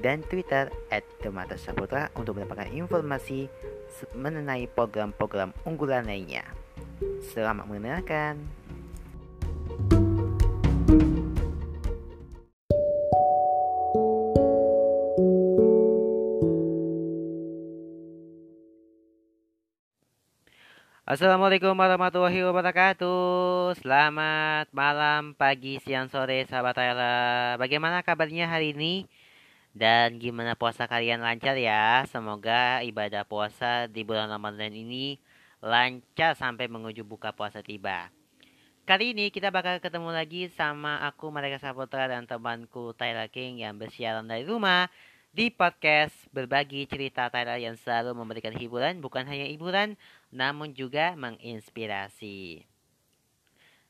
dan Twitter at Demata Saputra untuk mendapatkan informasi mengenai program-program unggulan lainnya. Selamat mendengarkan. Assalamualaikum warahmatullahi wabarakatuh Selamat malam, pagi, siang, sore sahabat Ayla Bagaimana kabarnya hari ini? Dan gimana puasa kalian lancar ya? Semoga ibadah puasa di bulan Ramadan ini lancar sampai menuju buka puasa tiba. Kali ini kita bakal ketemu lagi sama aku Mereka Saputra dan temanku Tyler King yang bersiaran dari rumah di podcast berbagi cerita Tyler yang selalu memberikan hiburan bukan hanya hiburan namun juga menginspirasi.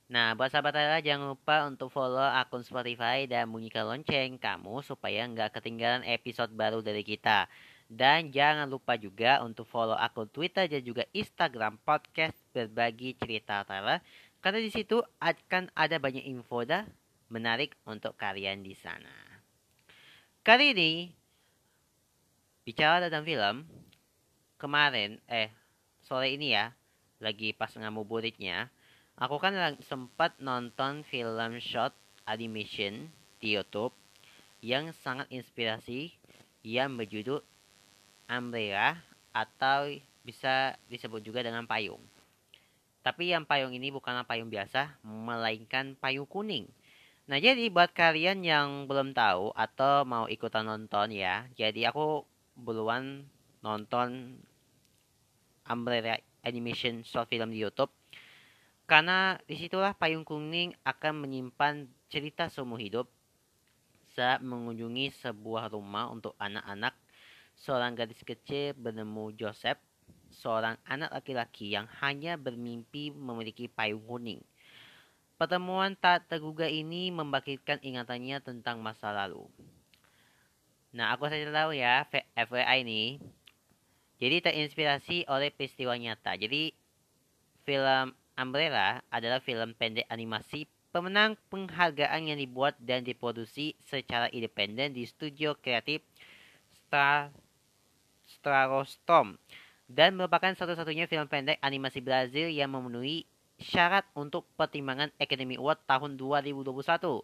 Nah, buat sahabat Layla jangan lupa untuk follow akun Spotify dan bunyikan lonceng kamu supaya nggak ketinggalan episode baru dari kita. Dan jangan lupa juga untuk follow akun Twitter dan juga Instagram podcast berbagi cerita Tyler. Karena di situ akan ada banyak info dah menarik untuk kalian di sana. Kali ini bicara tentang film kemarin eh sore ini ya lagi pas ngabuburitnya Aku kan sempat nonton film short animation di YouTube yang sangat inspirasi yang berjudul Umbrella atau bisa disebut juga dengan payung. Tapi yang payung ini bukanlah payung biasa, melainkan payung kuning. Nah, jadi buat kalian yang belum tahu atau mau ikutan nonton ya, jadi aku buluan nonton Umbrella Animation short film di YouTube karena di situlah payung kuning akan menyimpan cerita seumur hidup saat mengunjungi sebuah rumah untuk anak-anak. Seorang gadis kecil bernama Joseph, seorang anak laki-laki yang hanya bermimpi memiliki payung kuning. Pertemuan tak terduga ini membangkitkan ingatannya tentang masa lalu. Nah, aku saja tahu ya, FYI ini. Jadi terinspirasi oleh peristiwa nyata. Jadi film Umbrella adalah film pendek animasi pemenang penghargaan yang dibuat dan diproduksi secara independen di studio kreatif Star dan merupakan satu-satunya film pendek animasi Brazil yang memenuhi syarat untuk pertimbangan Academy Award tahun 2021.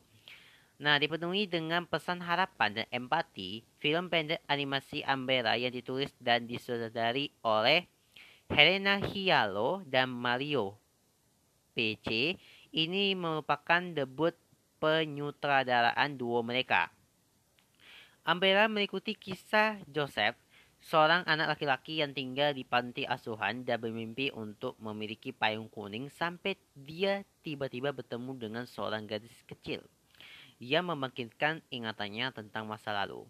Nah, dipenuhi dengan pesan harapan dan empati, film pendek animasi Umbrella yang ditulis dan disutradari oleh Helena Hialo dan Mario PC ini merupakan debut penyutradaraan duo mereka. Umbrella mengikuti kisah Joseph, seorang anak laki-laki yang tinggal di panti asuhan dan bermimpi untuk memiliki payung kuning sampai dia tiba-tiba bertemu dengan seorang gadis kecil yang membangkitkan ingatannya tentang masa lalu.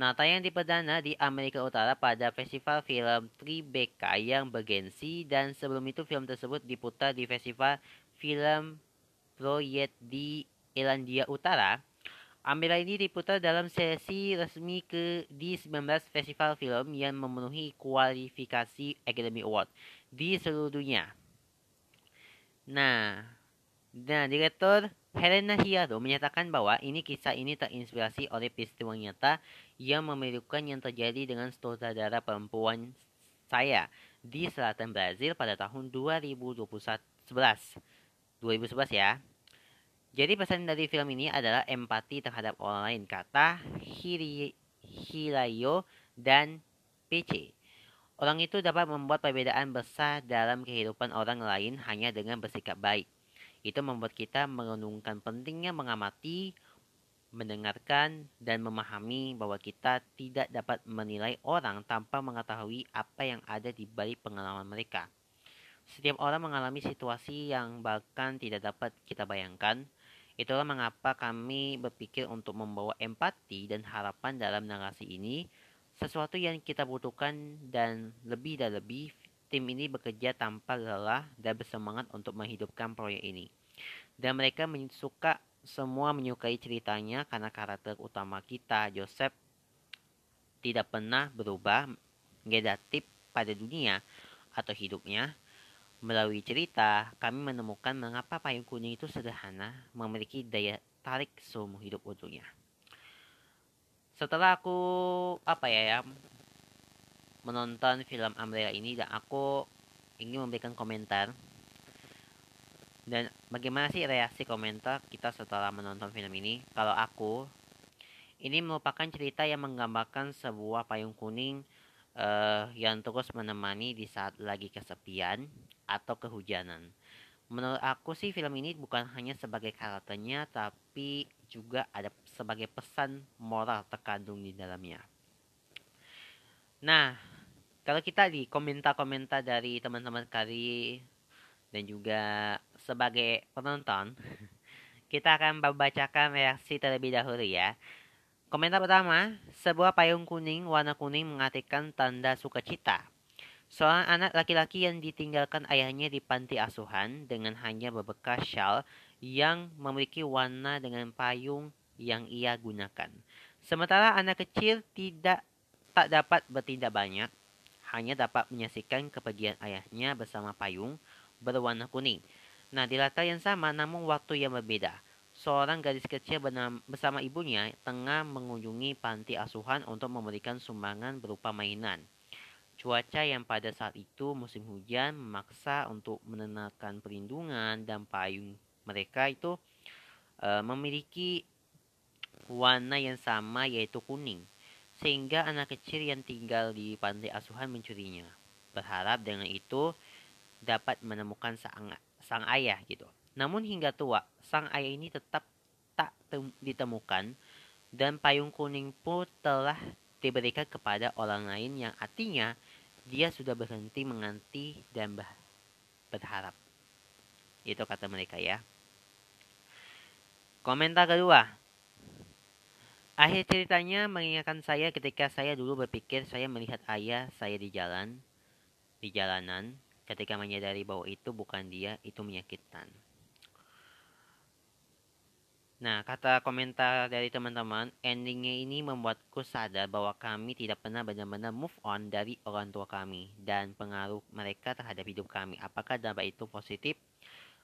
Nah, tayang di perdana di Amerika Utara pada festival film Tribeca yang bergensi dan sebelum itu film tersebut diputar di festival film Proyek di Irlandia Utara. Ambil ini diputar dalam sesi resmi ke di 19 festival film yang memenuhi kualifikasi Academy Award di seluruh dunia. Nah, nah direktur Helena Hiaro menyatakan bahwa ini kisah ini terinspirasi oleh peristiwa nyata yang memilukan yang terjadi dengan sutradara perempuan saya di selatan Brazil pada tahun 2011. 2011 ya. Jadi pesan dari film ini adalah empati terhadap orang lain, kata Hiri, Hilayo dan PC. Orang itu dapat membuat perbedaan besar dalam kehidupan orang lain hanya dengan bersikap baik. Itu membuat kita merenungkan pentingnya mengamati, mendengarkan, dan memahami bahwa kita tidak dapat menilai orang tanpa mengetahui apa yang ada di balik pengalaman mereka. Setiap orang mengalami situasi yang bahkan tidak dapat kita bayangkan. Itulah mengapa kami berpikir untuk membawa empati dan harapan dalam narasi ini sesuatu yang kita butuhkan dan lebih dan lebih tim ini bekerja tanpa lelah dan bersemangat untuk menghidupkan proyek ini. Dan mereka suka semua menyukai ceritanya karena karakter utama kita, Joseph, tidak pernah berubah negatif pada dunia atau hidupnya. Melalui cerita, kami menemukan mengapa payung kuning itu sederhana, memiliki daya tarik seumur hidup utuhnya. Setelah aku apa ya ya menonton film Umbrella ini dan aku ingin memberikan komentar dan bagaimana sih reaksi komentar kita setelah menonton film ini? Kalau aku, ini merupakan cerita yang menggambarkan sebuah payung kuning uh, yang terus menemani di saat lagi kesepian atau kehujanan. Menurut aku sih film ini bukan hanya sebagai karakternya tapi juga ada sebagai pesan moral terkandung di dalamnya. Nah, kalau kita di komentar-komentar dari teman-teman kali dan juga sebagai penonton, kita akan membacakan reaksi terlebih dahulu ya. Komentar pertama, sebuah payung kuning warna kuning mengartikan tanda sukacita. Seorang anak laki-laki yang ditinggalkan ayahnya di panti asuhan dengan hanya bebekas shawl yang memiliki warna dengan payung yang ia gunakan. Sementara anak kecil tidak tak dapat bertindak banyak, hanya dapat menyaksikan kepergian ayahnya bersama payung berwarna kuning. Nah, di latar yang sama namun waktu yang berbeda. Seorang gadis kecil bersama ibunya tengah mengunjungi panti asuhan untuk memberikan sumbangan berupa mainan. Cuaca yang pada saat itu musim hujan memaksa untuk menenangkan perlindungan dan payung mereka itu e, memiliki warna yang sama yaitu kuning. Sehingga anak kecil yang tinggal di pantai asuhan mencurinya. Berharap dengan itu dapat menemukan sang, sang ayah gitu. Namun hingga tua, sang ayah ini tetap tak ditemukan dan payung kuning pun telah diberikan kepada orang lain yang artinya dia sudah berhenti menganti dan berharap. Itu kata mereka ya. Komentar kedua. Akhir ceritanya mengingatkan saya ketika saya dulu berpikir saya melihat ayah saya di jalan, di jalanan, ketika menyadari bahwa itu bukan dia, itu menyakitkan. Nah, kata komentar dari teman-teman, endingnya ini membuatku sadar bahwa kami tidak pernah benar-benar move on dari orang tua kami dan pengaruh mereka terhadap hidup kami. Apakah dampak itu positif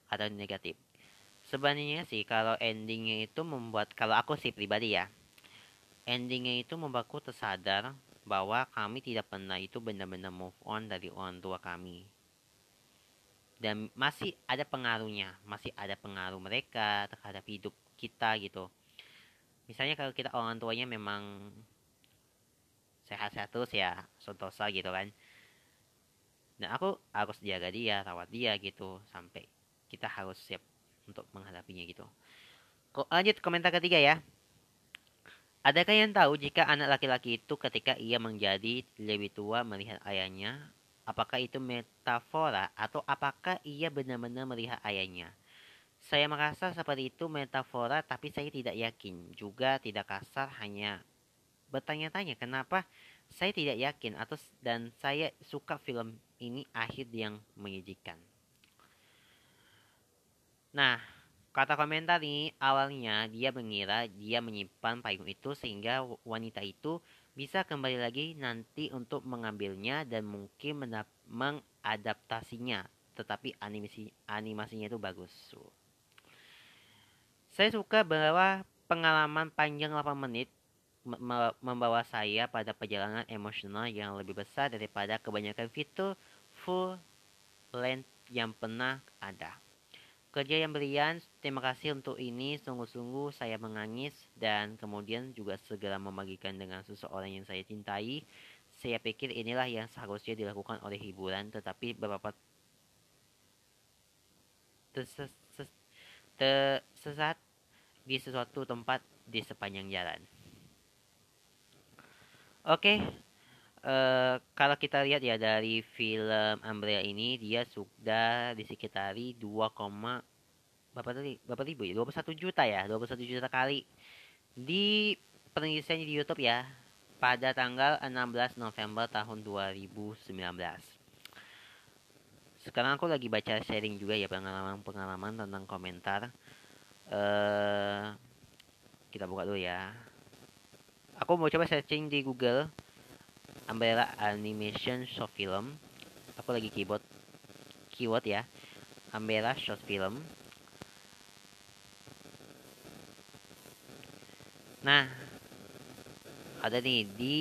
atau negatif? Sebenarnya sih kalau endingnya itu membuat, kalau aku sih pribadi ya, endingnya itu membuatku tersadar bahwa kami tidak pernah itu benar-benar move on dari orang tua kami dan masih ada pengaruhnya, masih ada pengaruh mereka terhadap hidup kita gitu. Misalnya kalau kita orang tuanya memang sehat-sehat terus ya sentosa gitu kan. Dan aku harus jaga dia rawat dia gitu sampai kita harus siap untuk menghadapinya gitu. Kok lanjut komentar ketiga ya. Adakah yang tahu jika anak laki-laki itu ketika ia menjadi lebih tua melihat ayahnya, apakah itu metafora atau apakah ia benar-benar melihat ayahnya? Saya merasa seperti itu metafora tapi saya tidak yakin. Juga tidak kasar hanya bertanya-tanya kenapa saya tidak yakin atau dan saya suka film ini akhir yang menyedihkan. Nah, kata komentar ini awalnya dia mengira dia menyimpan payung itu sehingga wanita itu bisa kembali lagi nanti untuk mengambilnya dan mungkin mengadaptasinya. Tetapi animasi animasinya itu bagus. Saya suka bahwa pengalaman panjang 8 menit membawa saya pada perjalanan emosional yang lebih besar daripada kebanyakan fitur full length yang pernah ada. Kerja yang brilian, terima kasih untuk ini. Sungguh-sungguh saya menangis dan kemudian juga segera membagikan dengan seseorang yang saya cintai. Saya pikir inilah yang seharusnya dilakukan oleh hiburan, tetapi beberapa tersesat di sesuatu tempat di sepanjang jalan. Oke. Eh, kalau kita lihat ya dari film Umbrella ini dia sudah disekitari 2, berapa tadi berapa ribu ya 21 juta ya 21 juta kali di penelitiannya di YouTube ya pada tanggal 16 November tahun 2019. Sekarang aku lagi baca sharing juga ya pengalaman-pengalaman tentang komentar. Uh, kita buka dulu ya. Aku mau coba searching di Google Umbrella Animation Short Film. Aku lagi keyboard keyword ya. Umbrella Short Film. Nah, ada nih di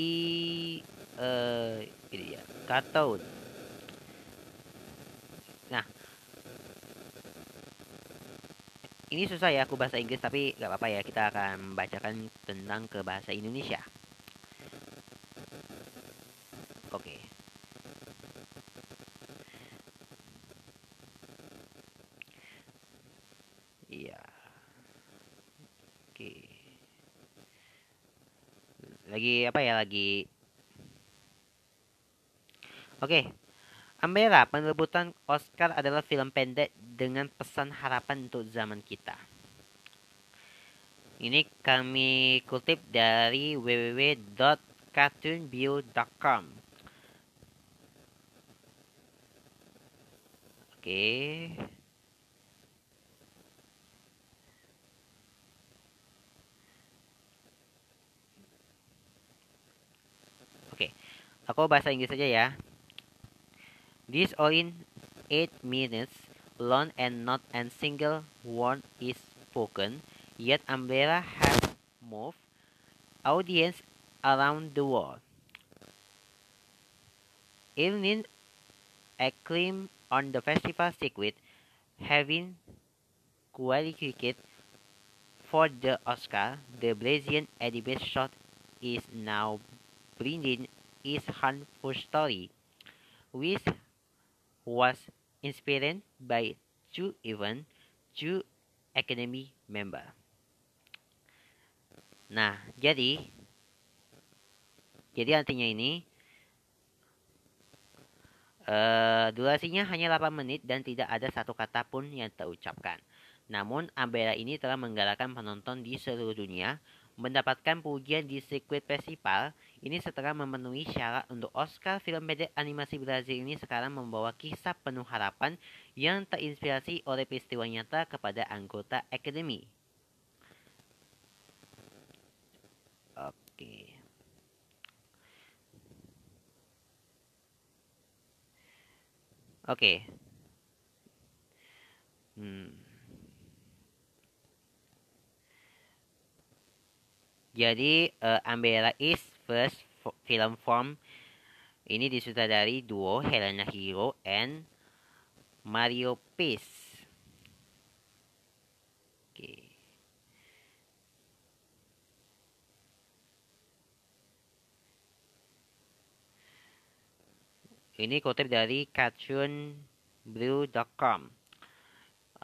uh, ini ya kartun nah ini susah ya aku bahasa Inggris tapi gak apa-apa ya kita akan membacakan tentang ke bahasa Indonesia oke iya oke lagi apa ya lagi Oke. Umbrella perebutan Oscar adalah film pendek dengan pesan harapan untuk zaman kita. Ini kami kutip dari www.cartoonview.com. Oke. Aku bahasa Inggris saja ya. This in 8 minutes long and not a single word is spoken, yet Umbrella has moved audience around the world. Earning acclaim on the festival circuit, having qualified for the Oscar, the Brazilian animated short is now bringing is harmful story, which was inspired by two even two academy member. Nah, jadi jadi artinya ini uh, durasinya hanya 8 menit dan tidak ada satu kata pun yang terucapkan. Namun, Umbrella ini telah menggalakkan penonton di seluruh dunia mendapatkan pujian di sirkuit festival ini setelah memenuhi syarat untuk Oscar film pendek animasi Brazil ini sekarang membawa kisah penuh harapan yang terinspirasi oleh peristiwa nyata kepada anggota akademi. Oke. Oke. Hmm. Jadi uh, Umbrella is first film form ini disutradari duo Helena Hero and Mario Pace. Oke. Ini kutip dari cartoonblue.com.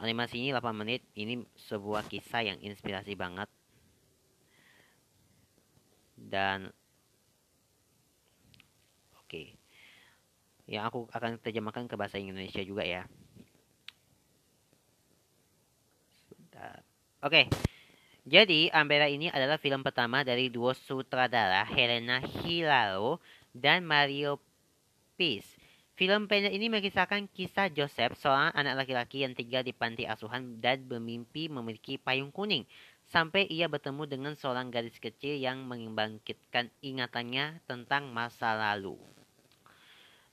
Animasi ini 8 menit. Ini sebuah kisah yang inspirasi banget dan oke okay. yang aku akan terjemahkan ke bahasa Indonesia juga ya oke okay. jadi Ambera ini adalah film pertama dari dua sutradara Helena Hilaro dan Mario Peace Film pendek ini mengisahkan kisah Joseph, seorang anak laki-laki yang tinggal di panti asuhan dan bermimpi memiliki payung kuning sampai ia bertemu dengan seorang gadis kecil yang membangkitkan ingatannya tentang masa lalu.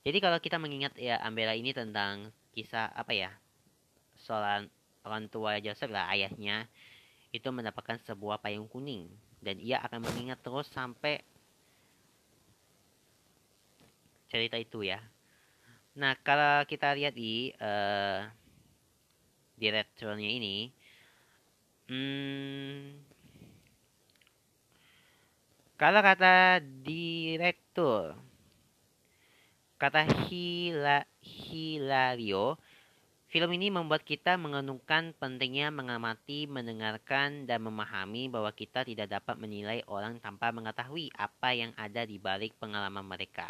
Jadi kalau kita mengingat ya Ambela ini tentang kisah apa ya seorang orang tua Joseph lah ayahnya itu mendapatkan sebuah payung kuning dan ia akan mengingat terus sampai cerita itu ya. Nah kalau kita lihat di uh, di ini Hmm, kalau kata direktur, kata Hila, Hilario, film ini membuat kita mengenungkan pentingnya mengamati, mendengarkan, dan memahami bahwa kita tidak dapat menilai orang tanpa mengetahui apa yang ada di balik pengalaman mereka.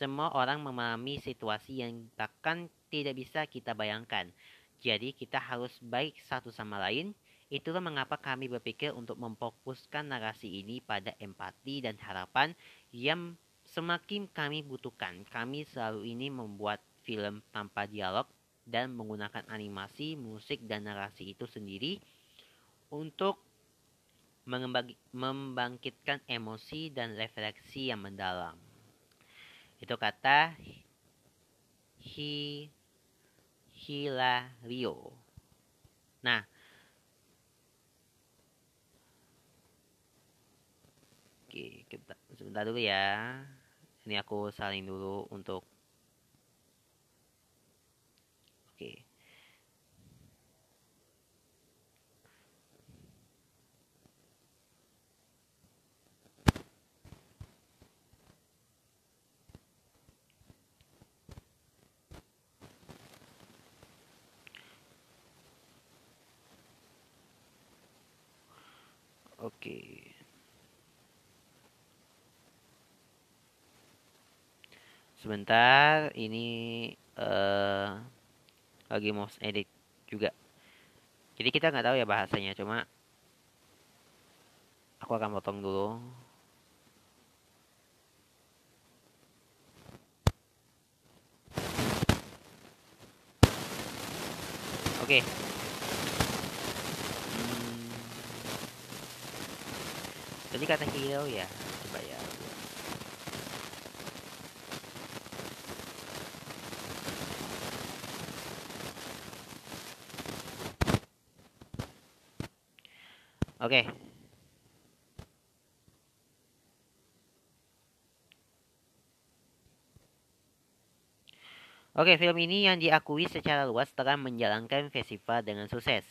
Semua orang memahami situasi yang bahkan tidak bisa kita bayangkan. Jadi kita harus baik satu sama lain, Itulah mengapa kami berpikir untuk memfokuskan narasi ini pada empati dan harapan yang semakin kami butuhkan. Kami selalu ini membuat film tanpa dialog dan menggunakan animasi, musik, dan narasi itu sendiri untuk membangkitkan emosi dan refleksi yang mendalam. Itu kata Hi Hilario. Nah, Oke, kita sebentar dulu ya. Ini aku salin dulu untuk Oke. Oke. Sebentar, ini uh, lagi mau edit juga. Jadi kita nggak tahu ya bahasanya, cuma aku akan potong dulu. Oke. Okay. Hmm. Kata hero ya, coba ya. Oke. Oke, film ini yang diakui secara luas telah menjalankan festival dengan sukses.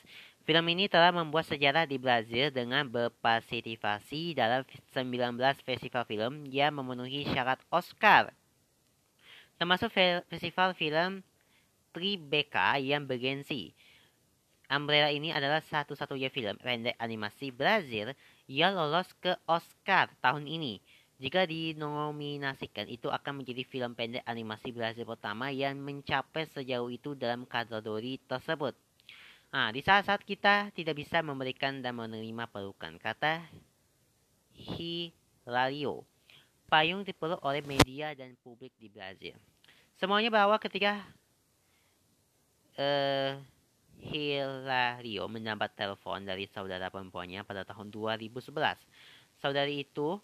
Film ini telah membuat sejarah di Brazil dengan berpartisipasi dalam 19 festival film yang memenuhi syarat Oscar. Termasuk festival film Tribeca yang bergensi. Umbrella ini adalah satu-satunya film pendek animasi Brazil yang lolos ke Oscar tahun ini. Jika dinominasikan, itu akan menjadi film pendek animasi Brazil pertama yang mencapai sejauh itu dalam kategori tersebut. Nah, di saat-saat kita tidak bisa memberikan dan menerima pelukan, kata Hilario. Payung dipeluk oleh media dan publik di Brazil. Semuanya bahwa ketika uh, Hilario mendapat telepon dari saudara perempuannya pada tahun 2011. Saudari itu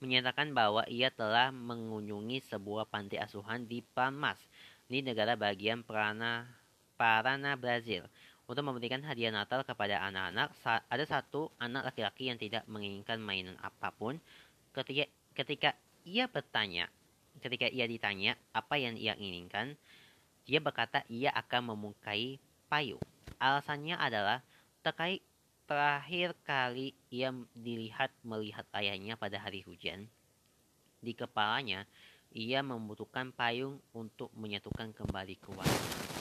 menyatakan bahwa ia telah mengunjungi sebuah panti asuhan di Palmas, di negara bagian Parana, Parana, Brazil. Untuk memberikan hadiah Natal kepada anak-anak, ada satu anak laki-laki yang tidak menginginkan mainan apa pun. Ketika, ketika ia bertanya, ketika ia ditanya apa yang ia inginkan, dia berkata ia akan memukai payung. Alasannya adalah terkait terakhir kali ia dilihat melihat ayahnya pada hari hujan. Di kepalanya, ia membutuhkan payung untuk menyatukan kembali keluarga.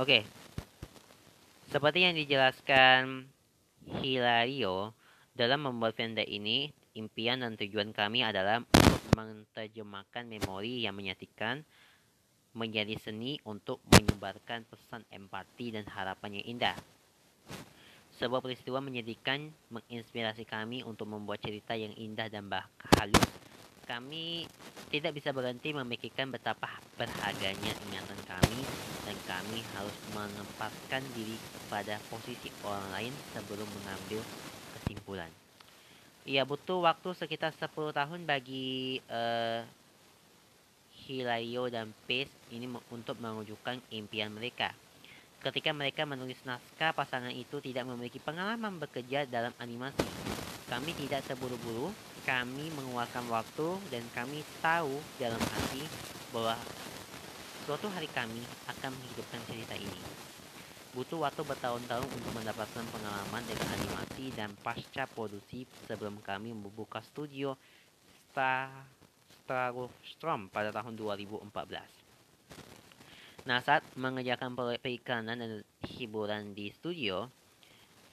Oke. Seperti yang dijelaskan Hilario, dalam membuat vendor ini, impian dan tujuan kami adalah untuk menerjemahkan memori yang menyatikan menjadi seni untuk menyebarkan pesan empati dan harapan yang indah. Sebuah peristiwa menyedihkan menginspirasi kami untuk membuat cerita yang indah dan bah halus kami tidak bisa berhenti memikirkan betapa berharganya ingatan kami dan kami harus menempatkan diri pada posisi orang lain sebelum mengambil kesimpulan. Ia butuh waktu sekitar 10 tahun bagi uh, Hilario dan Pace ini untuk mewujudkan impian mereka. Ketika mereka menulis naskah, pasangan itu tidak memiliki pengalaman bekerja dalam animasi. Kami tidak terburu-buru kami mengeluarkan waktu dan kami tahu dalam hati bahwa suatu hari kami akan menghidupkan cerita ini. Butuh waktu bertahun-tahun untuk mendapatkan pengalaman dengan animasi dan pasca produksi sebelum kami membuka studio Star Strom pada tahun 2014. Nah, saat mengerjakan proyek perikanan dan hiburan di studio,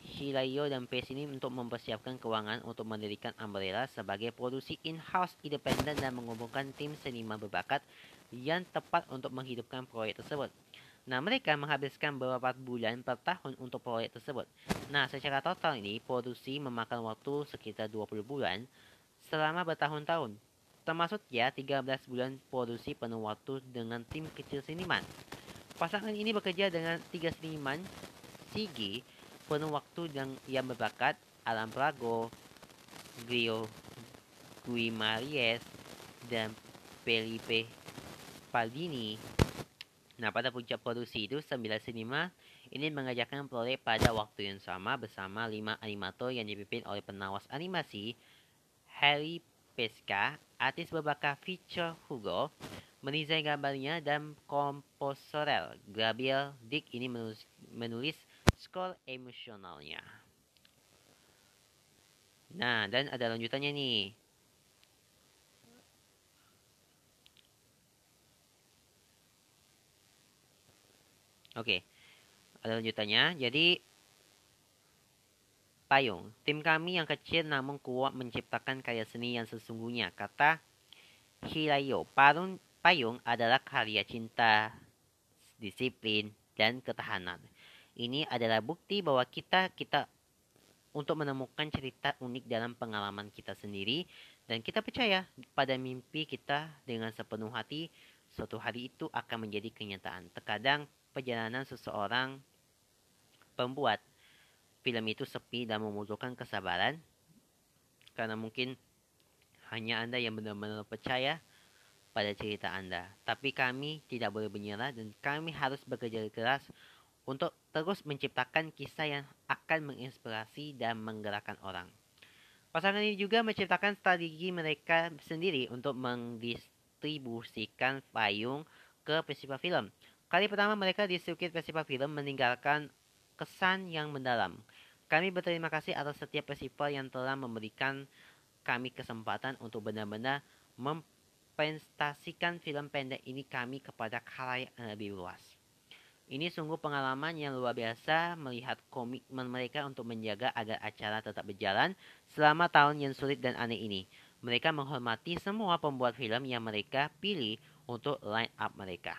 Hilayo dan Pace ini untuk mempersiapkan keuangan untuk mendirikan Umbrella sebagai produksi in-house independen dan mengumpulkan tim seniman berbakat yang tepat untuk menghidupkan proyek tersebut. Nah, mereka menghabiskan beberapa bulan per tahun untuk proyek tersebut. Nah, secara total ini, produksi memakan waktu sekitar 20 bulan selama bertahun-tahun. Termasuk ya 13 bulan produksi penuh waktu dengan tim kecil seniman. Pasangan ini bekerja dengan tiga seniman, Sigi, penuh waktu yang, yang berbakat, Alam Prago, Grio Guimariez, dan Felipe Paldini. Nah, pada puncak produksi itu, sembilan seniman ini mengerjakan proyek pada waktu yang sama bersama lima animator yang dipimpin oleh penawas animasi Harry Pesca, artis berbakat feature Hugo, mendesain gambarnya dan komposerel. Gabriel Dick ini menulis, menulis skor emosionalnya. Nah, dan ada lanjutannya nih. Oke, ada lanjutannya. Jadi, payung. Tim kami yang kecil namun kuat menciptakan karya seni yang sesungguhnya. Kata Hirayo, payung adalah karya cinta, disiplin, dan ketahanan. Ini adalah bukti bahwa kita kita untuk menemukan cerita unik dalam pengalaman kita sendiri dan kita percaya pada mimpi kita dengan sepenuh hati suatu hari itu akan menjadi kenyataan. Terkadang perjalanan seseorang pembuat film itu sepi dan membutuhkan kesabaran karena mungkin hanya Anda yang benar-benar percaya pada cerita Anda. Tapi kami tidak boleh menyerah dan kami harus bekerja keras untuk terus menciptakan kisah yang akan menginspirasi dan menggerakkan orang. Pasangan ini juga menciptakan strategi mereka sendiri untuk mendistribusikan payung ke festival film. Kali pertama mereka di sirkuit festival film meninggalkan kesan yang mendalam. Kami berterima kasih atas setiap festival yang telah memberikan kami kesempatan untuk benar-benar mempresentasikan film pendek ini kami kepada khalayak yang lebih luas. Ini sungguh pengalaman yang luar biasa melihat komitmen mereka untuk menjaga agar acara tetap berjalan selama tahun yang sulit dan aneh ini. Mereka menghormati semua pembuat film yang mereka pilih untuk line up mereka.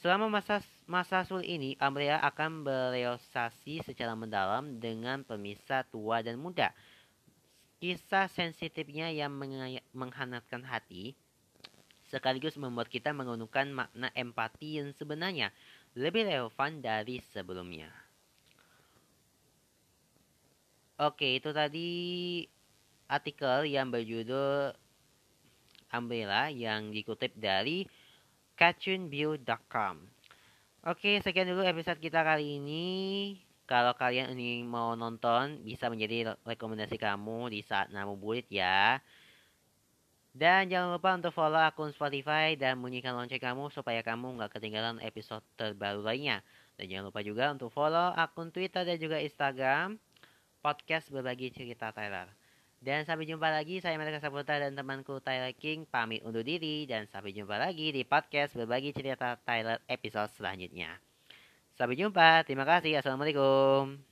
Selama masa masa sulit ini, Ambrea akan berealisasi secara mendalam dengan pemisah tua dan muda. Kisah sensitifnya yang menghangatkan hati, sekaligus membuat kita menggunakan makna empati yang sebenarnya lebih relevan dari sebelumnya. Oke, itu tadi artikel yang berjudul Umbrella yang dikutip dari catchunview.com. Oke, sekian dulu episode kita kali ini. Kalau kalian ini mau nonton, bisa menjadi rekomendasi kamu di saat namu bulit ya. Dan jangan lupa untuk follow akun Spotify dan bunyikan lonceng kamu supaya kamu nggak ketinggalan episode terbaru lainnya. Dan jangan lupa juga untuk follow akun Twitter dan juga Instagram podcast berbagi cerita Tyler. Dan sampai jumpa lagi, saya Mereka Saputra dan temanku Tyler King pamit undur diri dan sampai jumpa lagi di podcast berbagi cerita Tyler episode selanjutnya. Sampai jumpa, terima kasih, Assalamualaikum.